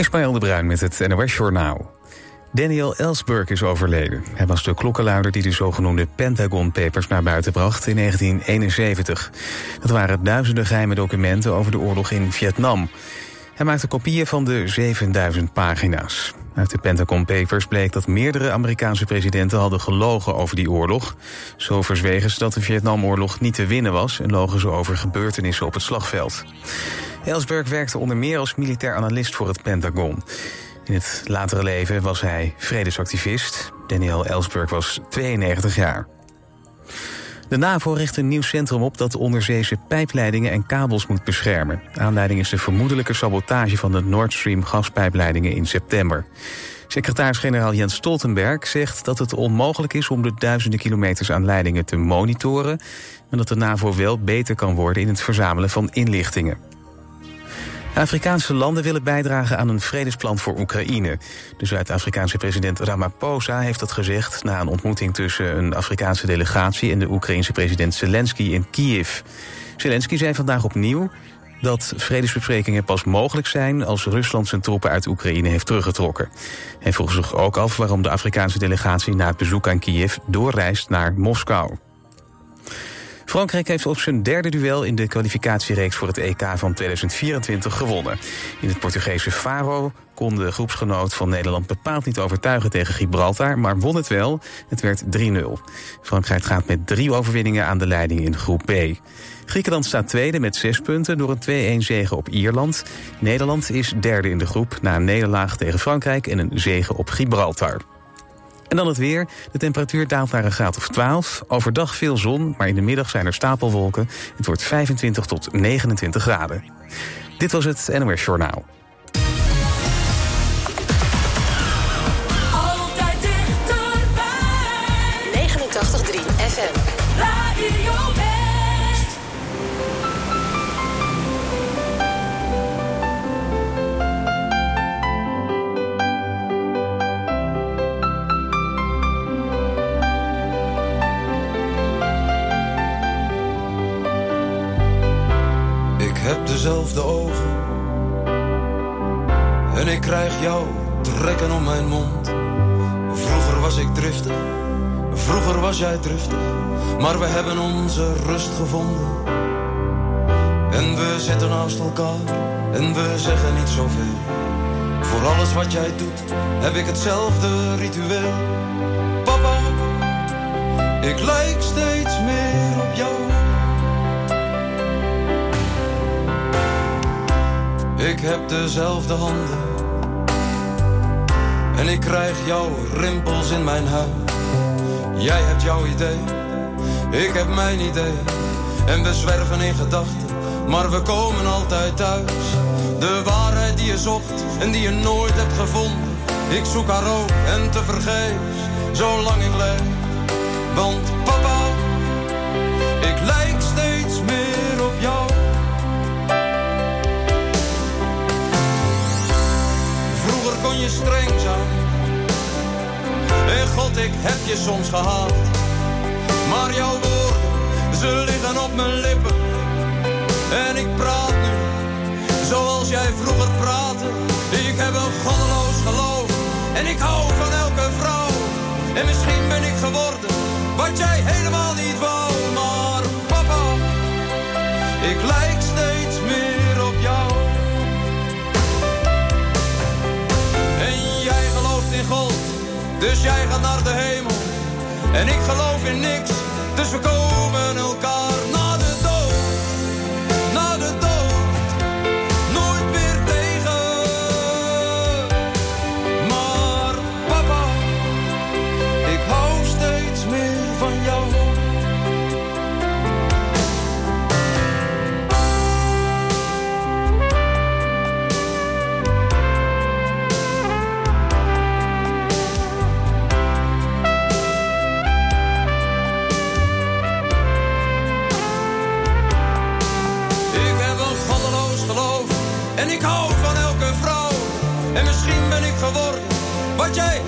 Ismaël de Bruin met het NOS Journaal. Daniel Ellsberg is overleden. Hij was de klokkenluider die de zogenoemde Pentagon Papers naar buiten bracht in 1971. Dat waren duizenden geheime documenten over de oorlog in Vietnam. Hij maakte kopieën van de 7000 pagina's. Uit de Pentagon Papers bleek dat meerdere Amerikaanse presidenten hadden gelogen over die oorlog. Zo verzwegen ze dat de Vietnamoorlog niet te winnen was... en logen ze over gebeurtenissen op het slagveld. Ellsberg werkte onder meer als militair analist voor het Pentagon. In het latere leven was hij vredesactivist. Daniel Ellsberg was 92 jaar. De NAVO richt een nieuw centrum op dat onderzeese pijpleidingen en kabels moet beschermen. Aanleiding is de vermoedelijke sabotage van de Nord Stream gaspijpleidingen in september. Secretaris-generaal Jens Stoltenberg zegt dat het onmogelijk is om de duizenden kilometers aan leidingen te monitoren, maar dat de NAVO wel beter kan worden in het verzamelen van inlichtingen. Afrikaanse landen willen bijdragen aan een vredesplan voor Oekraïne. De Zuid-Afrikaanse president Ramaphosa heeft dat gezegd... na een ontmoeting tussen een Afrikaanse delegatie... en de Oekraïense president Zelensky in Kiev. Zelensky zei vandaag opnieuw dat vredesbesprekingen pas mogelijk zijn... als Rusland zijn troepen uit Oekraïne heeft teruggetrokken. Hij vroeg zich ook af waarom de Afrikaanse delegatie... na het bezoek aan Kiev doorreist naar Moskou. Frankrijk heeft op zijn derde duel in de kwalificatiereeks voor het EK van 2024 gewonnen. In het Portugese Faro kon de groepsgenoot van Nederland bepaald niet overtuigen tegen Gibraltar, maar won het wel. Het werd 3-0. Frankrijk gaat met drie overwinningen aan de leiding in groep B. Griekenland staat tweede met zes punten door een 2-1 zege op Ierland. Nederland is derde in de groep na een nederlaag tegen Frankrijk en een zege op Gibraltar. En dan het weer. De temperatuur daalt naar een graad of 12. Overdag veel zon, maar in de middag zijn er stapelwolken. Het wordt 25 tot 29 graden. Dit was het NOS Journaal. Jou trekken om mijn mond. Vroeger was ik driftig, vroeger was jij driftig, maar we hebben onze rust gevonden. En we zitten naast elkaar en we zeggen niet zoveel. Voor alles wat jij doet heb ik hetzelfde ritueel. Papa, ik lijk steeds meer op jou. Ik heb dezelfde handen. En ik krijg jouw rimpels in mijn huid. Jij hebt jouw idee, ik heb mijn idee. En we zwerven in gedachten, maar we komen altijd thuis. De waarheid die je zocht en die je nooit hebt gevonden. Ik zoek haar ook en te vergeefs, zolang ik leef. Want papa, ik lijk steeds meer op jou. Vroeger kon je streng ik heb je soms gehaald. Maar jouw woorden, ze liggen op mijn lippen. En ik praat nu, zoals jij vroeger praatte. Ik heb een goddeloos geloof. En ik hou van elke vrouw. En misschien ben ik geworden, wat jij helemaal niet wou. Maar papa, ik lijk dus jij gaat naar de hemel. En ik geloof in niks, dus we komen elkaar ik hou van elke vrouw. En misschien ben ik geworden wat jij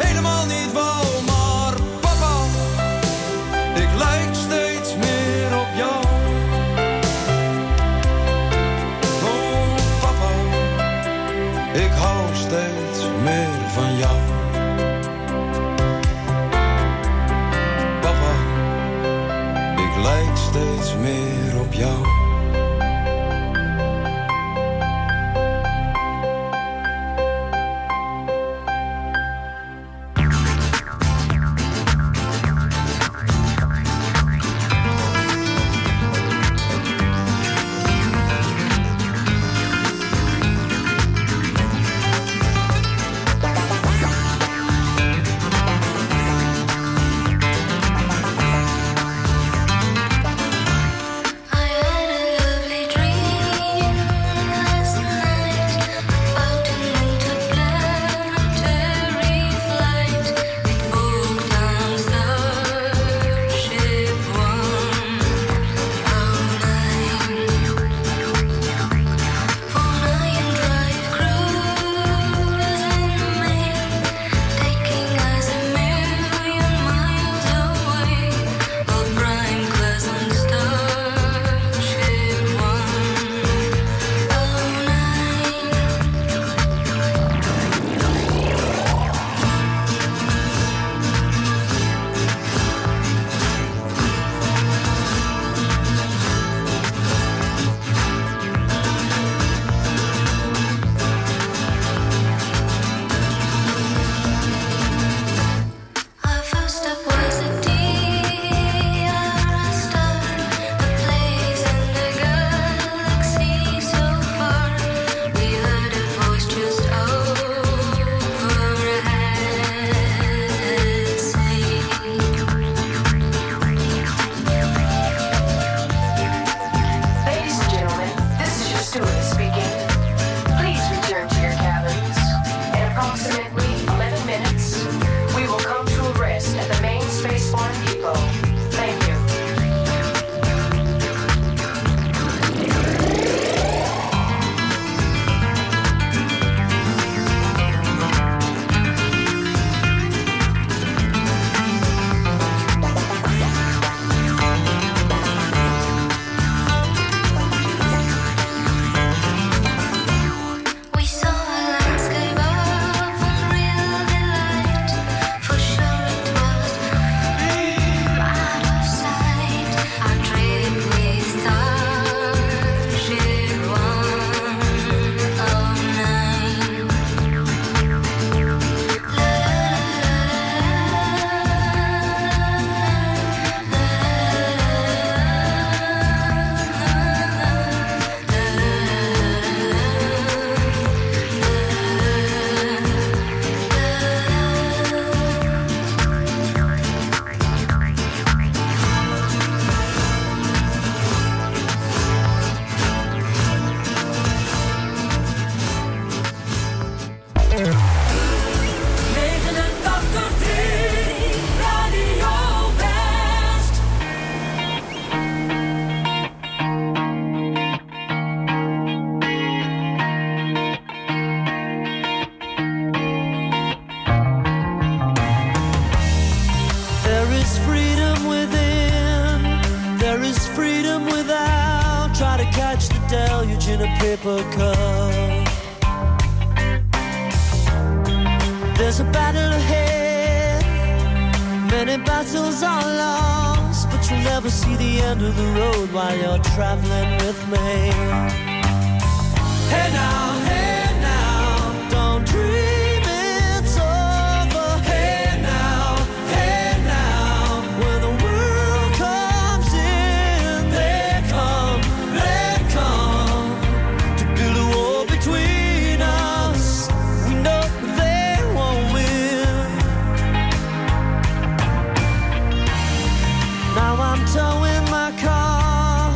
I'm towing my car.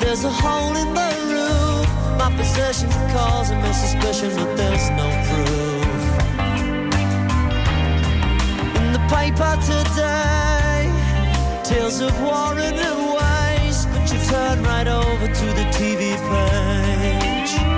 There's a hole in the roof. My possessions are causing me suspicion, but there's no proof. In the paper today, tales of war and waste, but you turn right over to the TV page.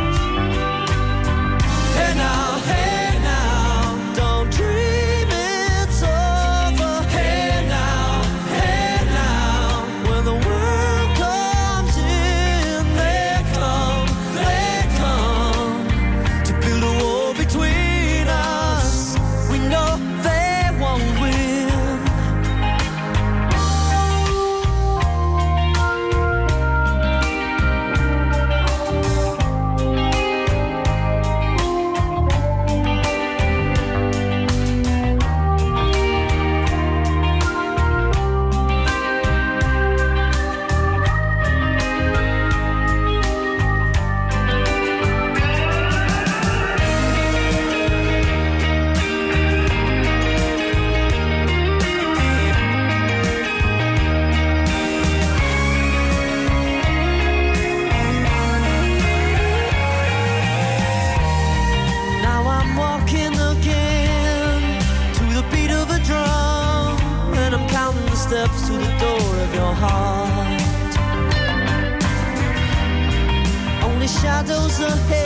the head.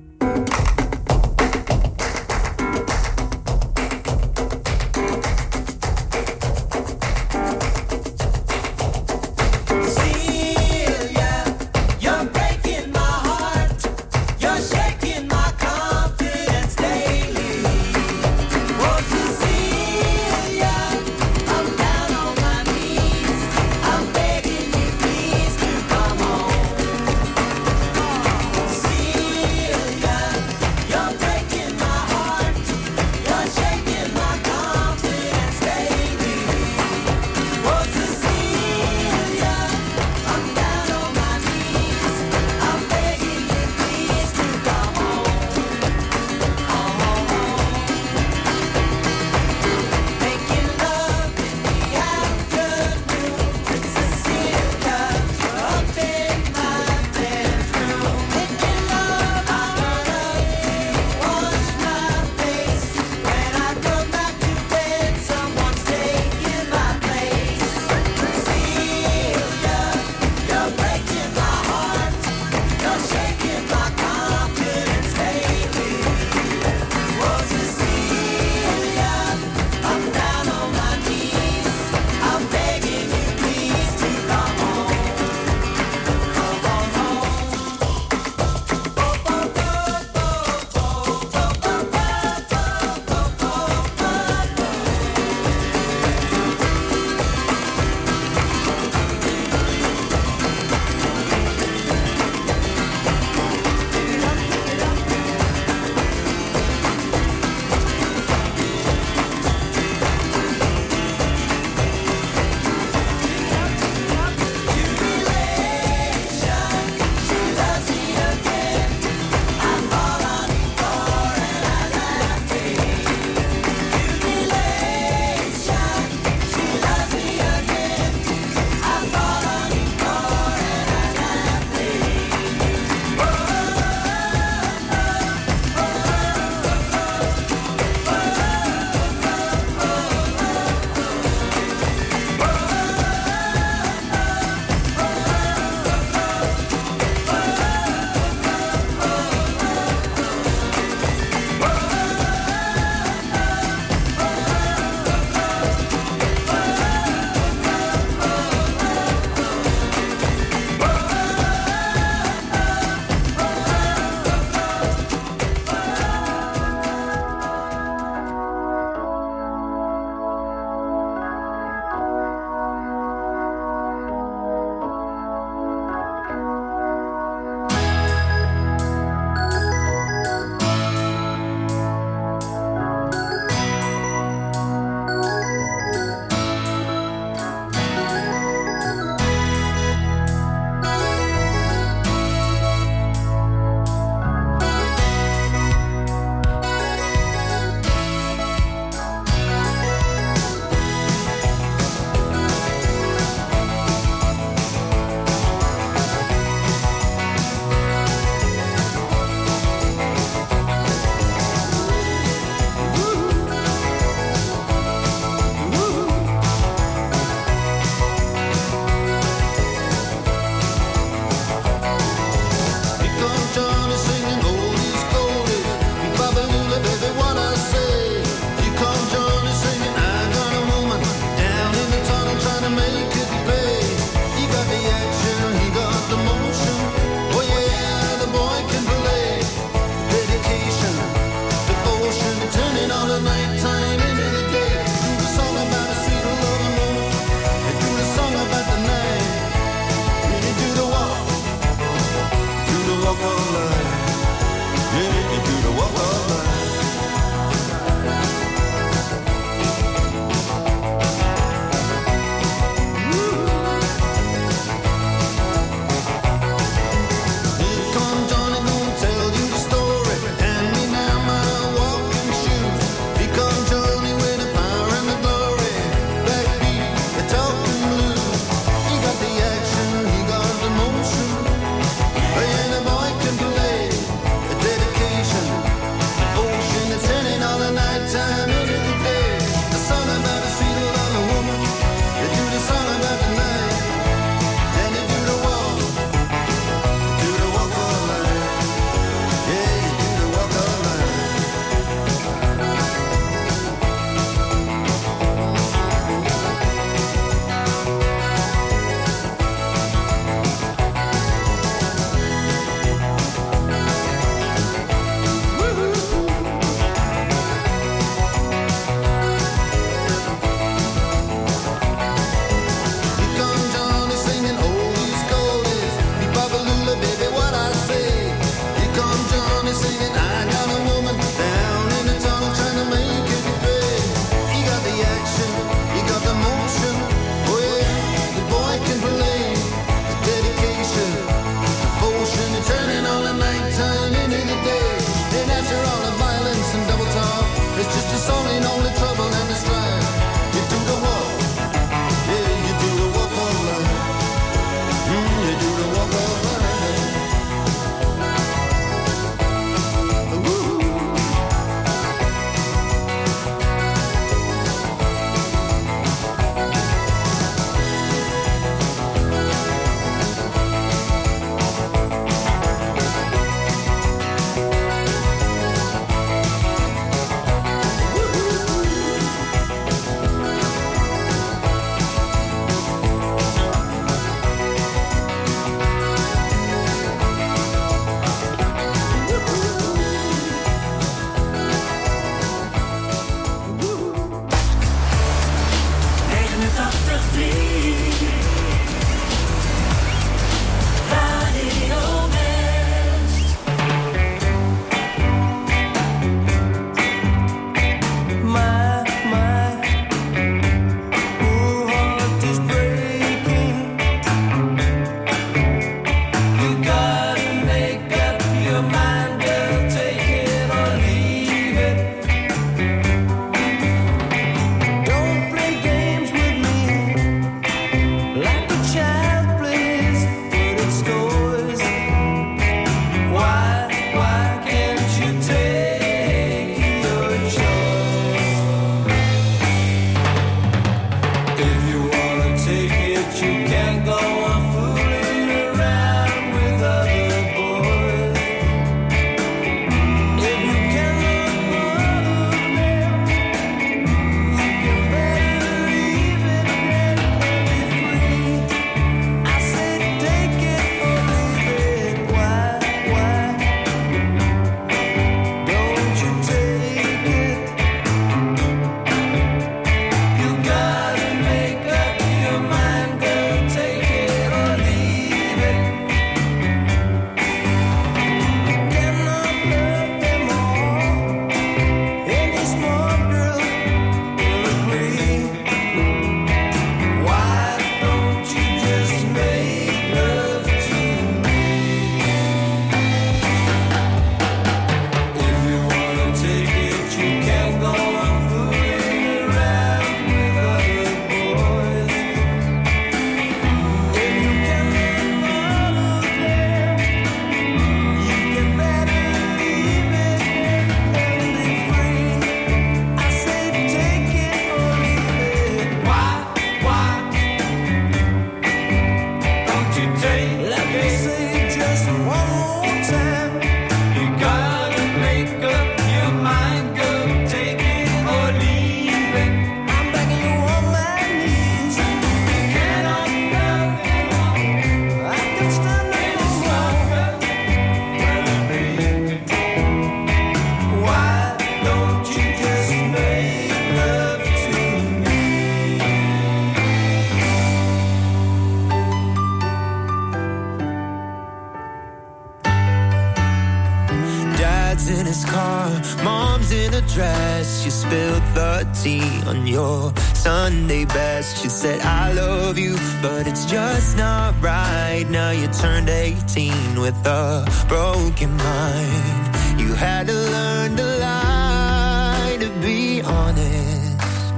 Broken mind. You had to learn to lie to be honest.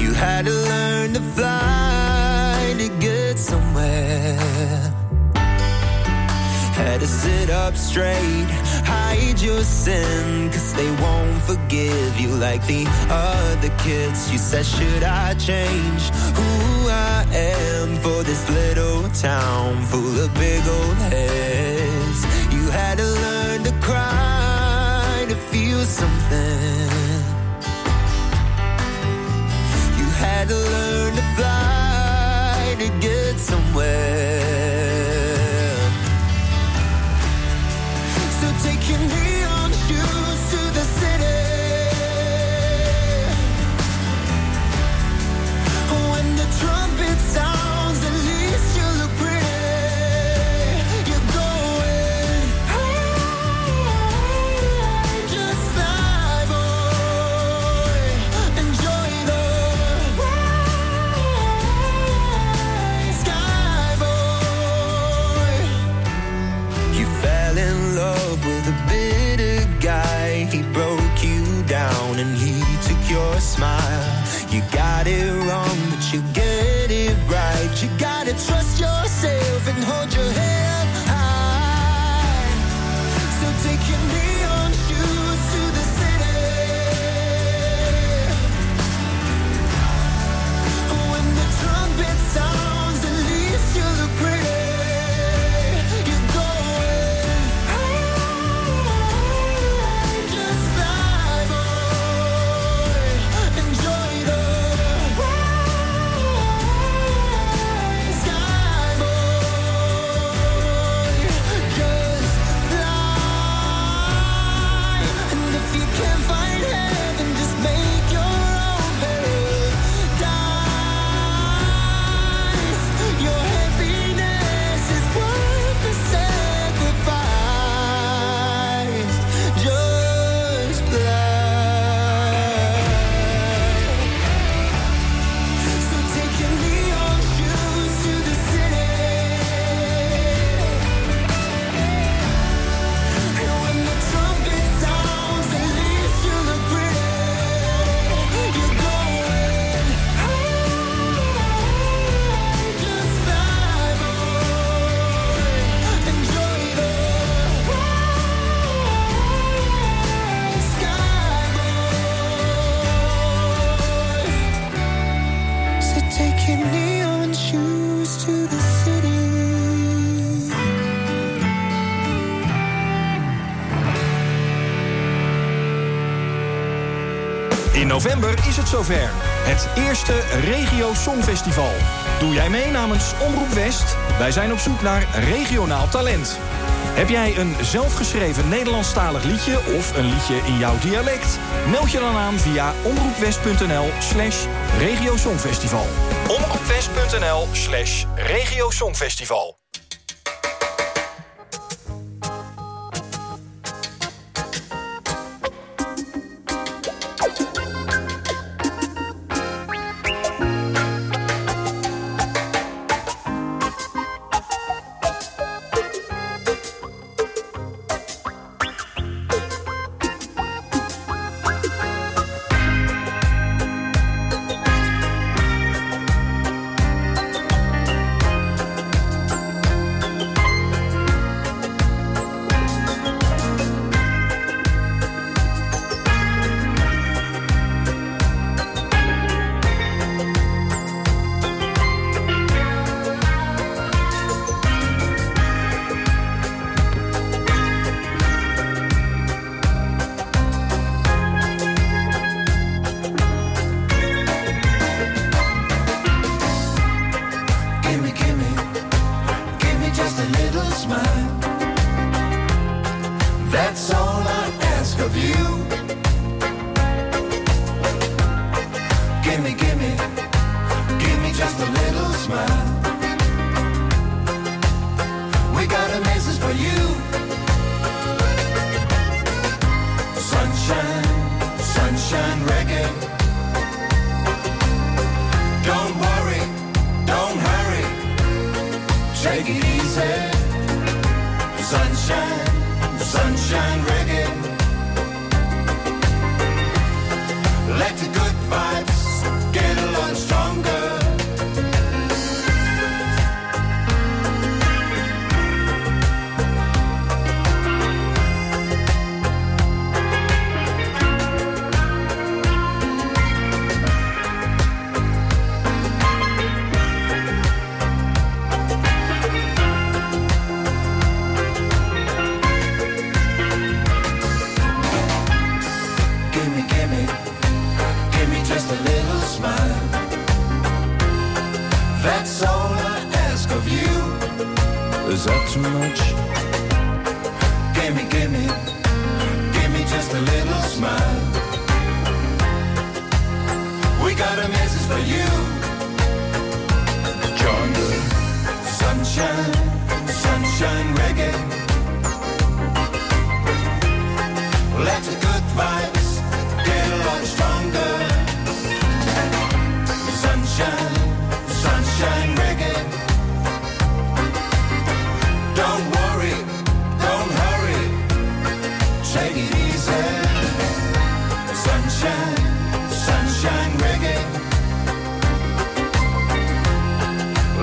You had to learn to fly to get somewhere. Had to sit up straight, hide your sin, cause they won't forgive you like the other kids. You said, Should I change who I am for this little town full of big old heads? You had to learn to cry to feel something. You had to learn zover. Het eerste Regio Songfestival. Doe jij mee namens Omroep West? Wij zijn op zoek naar regionaal talent. Heb jij een zelfgeschreven Nederlandstalig liedje of een liedje in jouw dialect? Meld je dan aan via omroepwest.nl slash regiosongfestival. Omroepwest.nl slash regiosongfestival.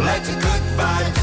like a good vibe.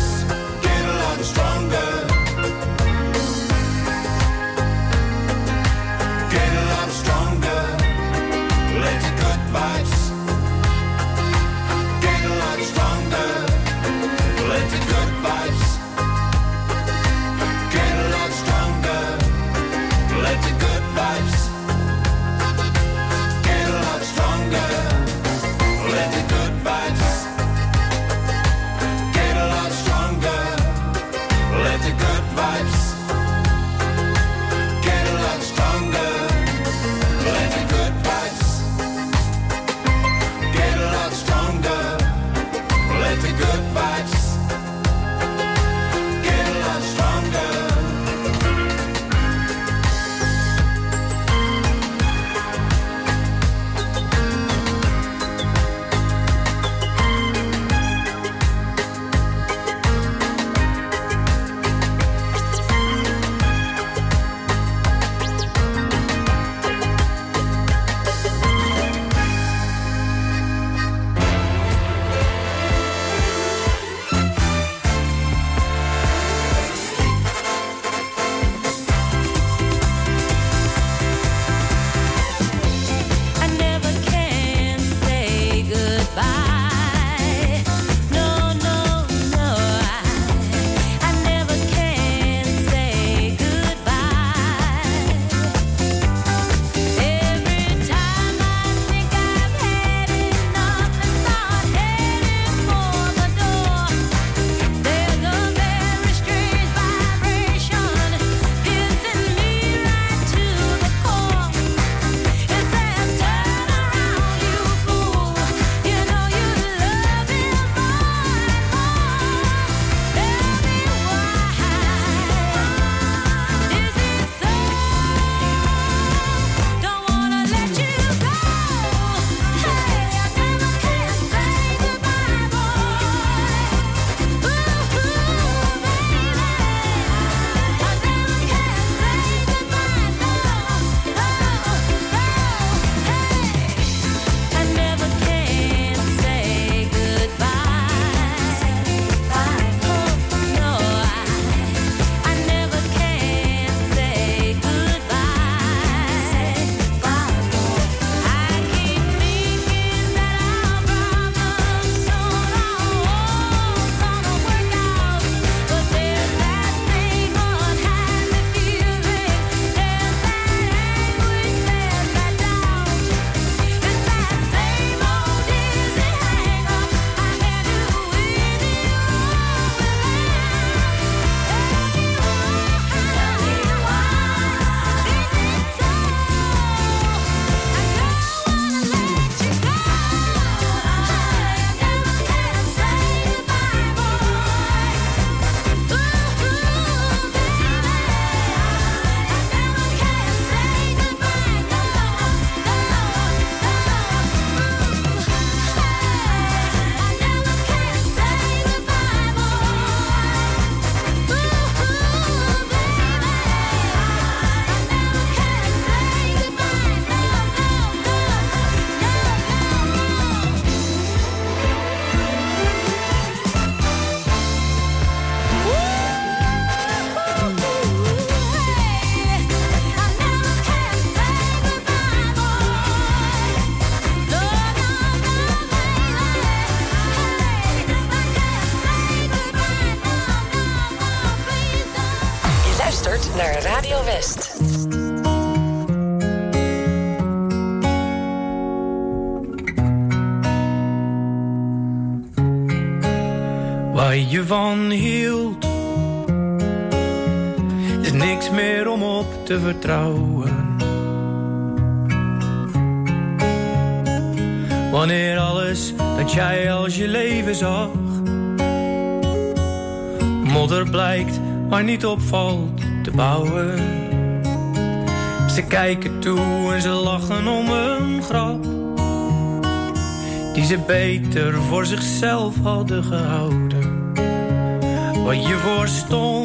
Vertrouwen. Wanneer alles dat jij als je leven zag, modder blijkt maar niet opvalt te bouwen. Ze kijken toe en ze lachen om een grap die ze beter voor zichzelf hadden gehouden. Wat je voor stond,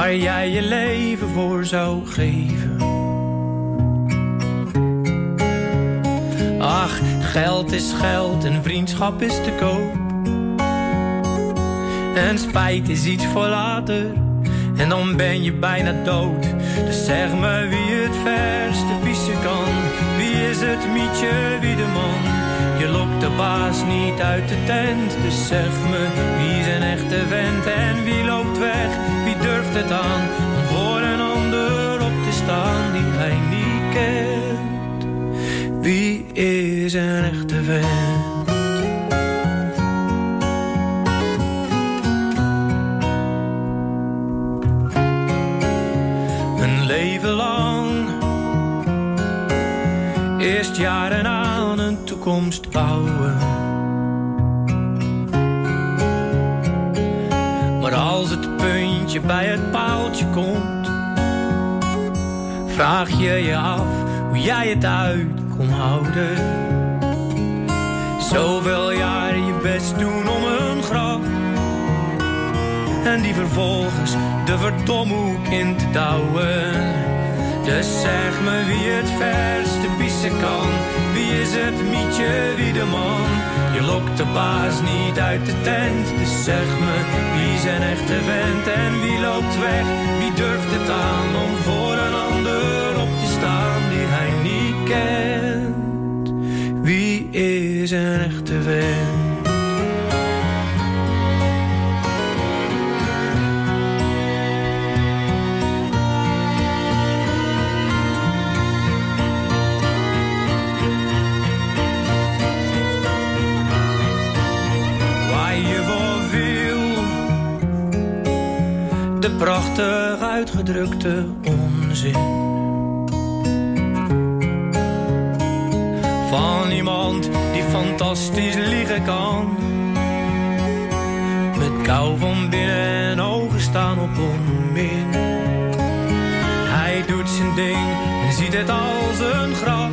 waar jij je leven voor zou geven. Ach, geld is geld en vriendschap is te koop. En spijt is iets voor later, en dan ben je bijna dood. Dus zeg me wie het verste pissen kan. Wie is het mietje, wie de man? Je lokt de baas niet uit de tent. Dus zeg me wie een echte vent en wie loopt weg? Wie durft het aan om voor een ander op te staan die hij niet kent? Wie is een echte vent? Een leven lang Eerst jaren aan toekomst bouwen Maar als het puntje bij het paaltje komt Vraag je je af hoe jij het uit kon houden Zoveel jaren je best doen om een grap en die vervolgens de verdomhoek in te douwen. Dus zeg me wie het verste pissen kan. Wie is het mietje, wie de man? Je lokt de baas niet uit de tent. Dus zeg me wie een echte vent en wie loopt weg? Wie durft het aan om voor een ander op te staan die hij niet kent? Wie is een echte vent? Prachtig uitgedrukte onzin. Van iemand die fantastisch liegen kan. Met kou van binnen en ogen staan op onmin. Hij doet zijn ding en ziet het als een grap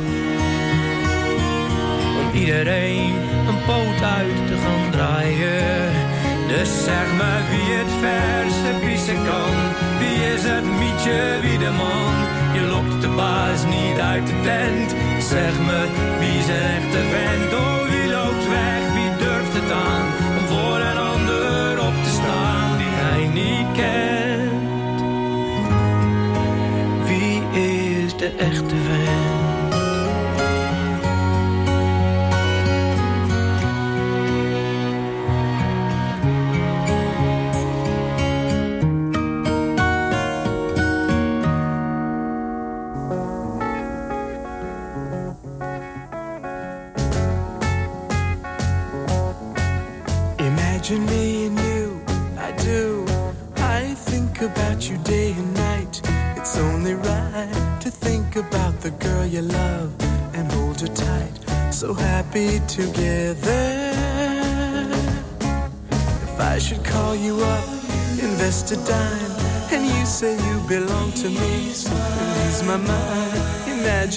om iedereen een poot uit te gaan draaien. Dus zeg me wie het verste pissen kan. Wie is het mietje, wie de man? Je lokt de baas niet uit de tent. Zeg me wie een echte vent? Oh, wie loopt weg?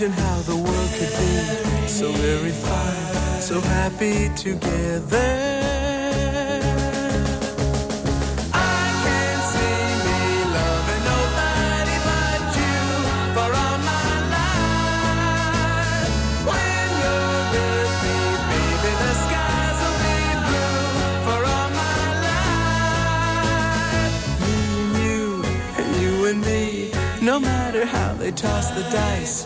Imagine how the world could be so very fine, so happy together. I can't see me loving nobody but you for all my life. When you're with me, baby, the skies will be blue for all my life. Me and you, and you and me, no matter how they toss the dice,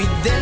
every day.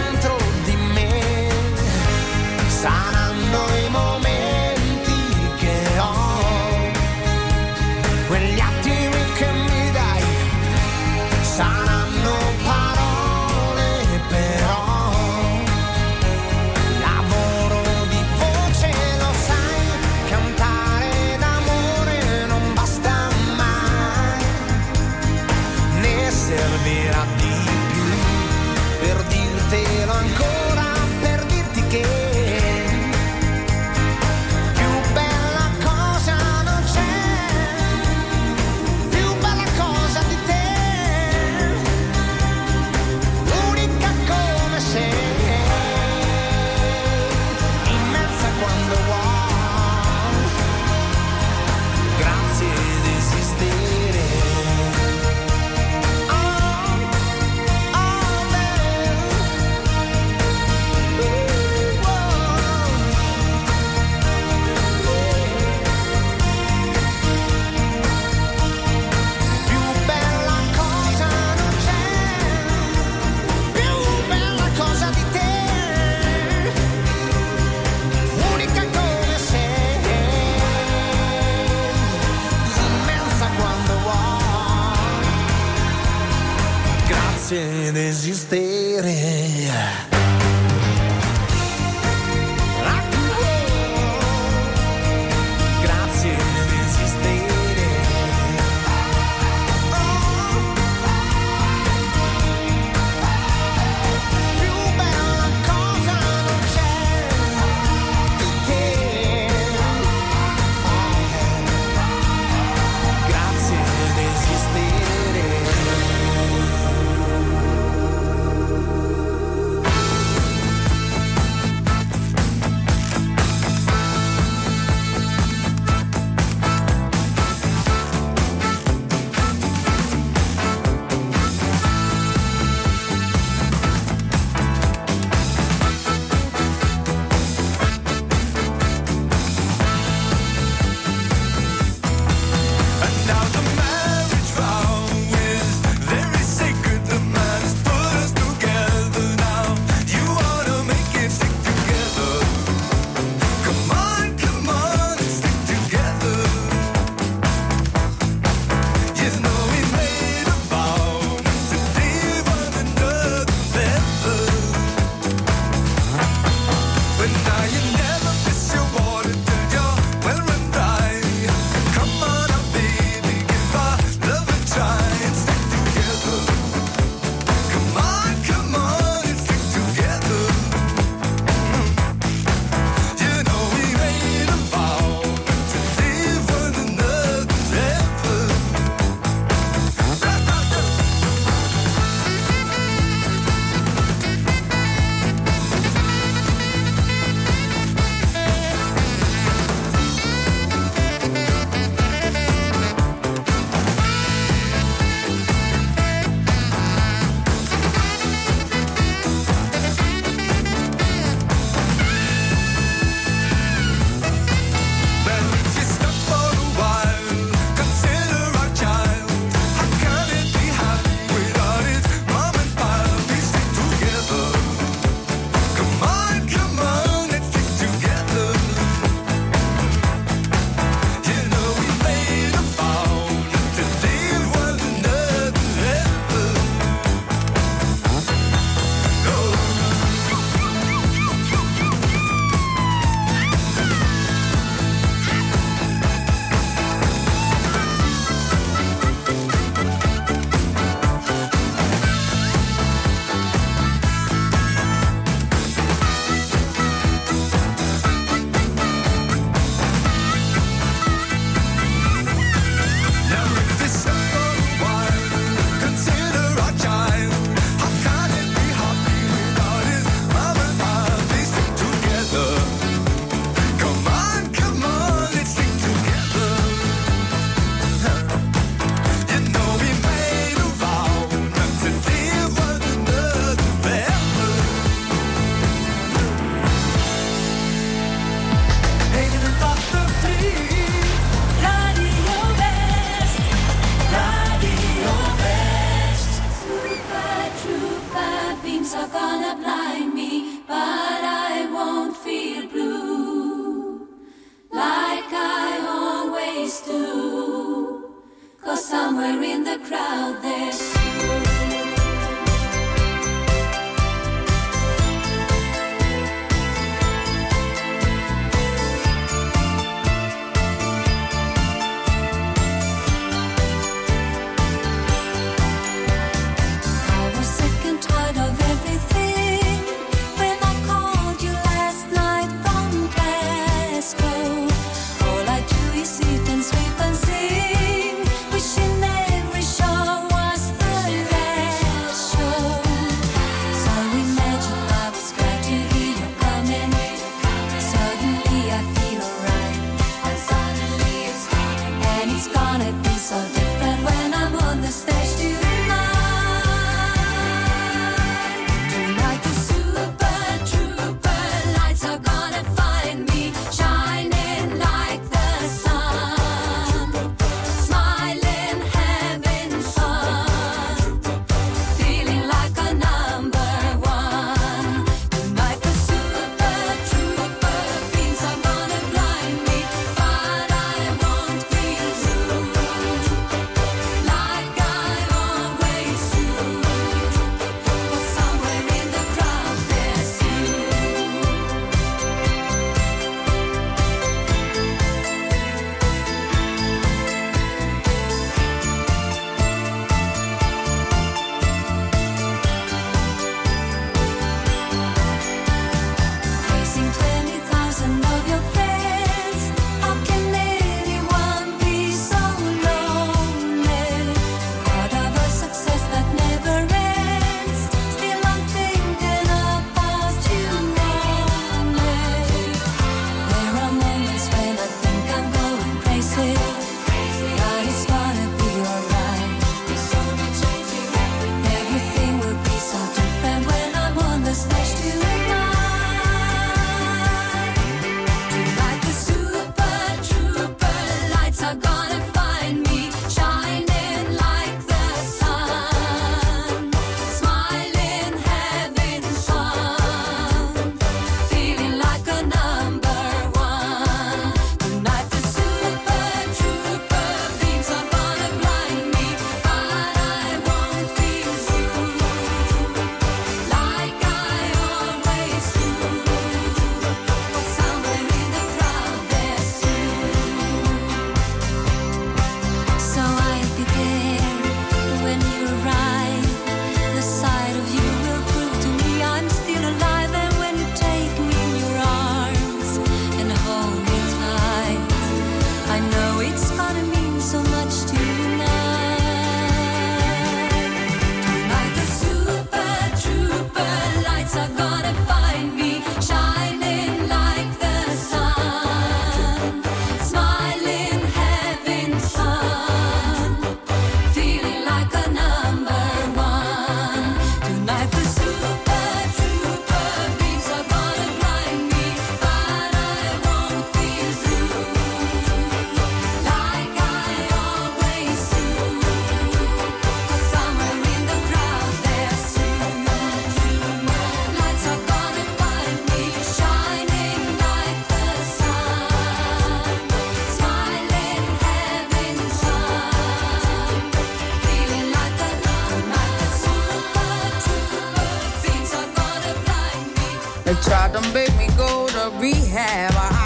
have.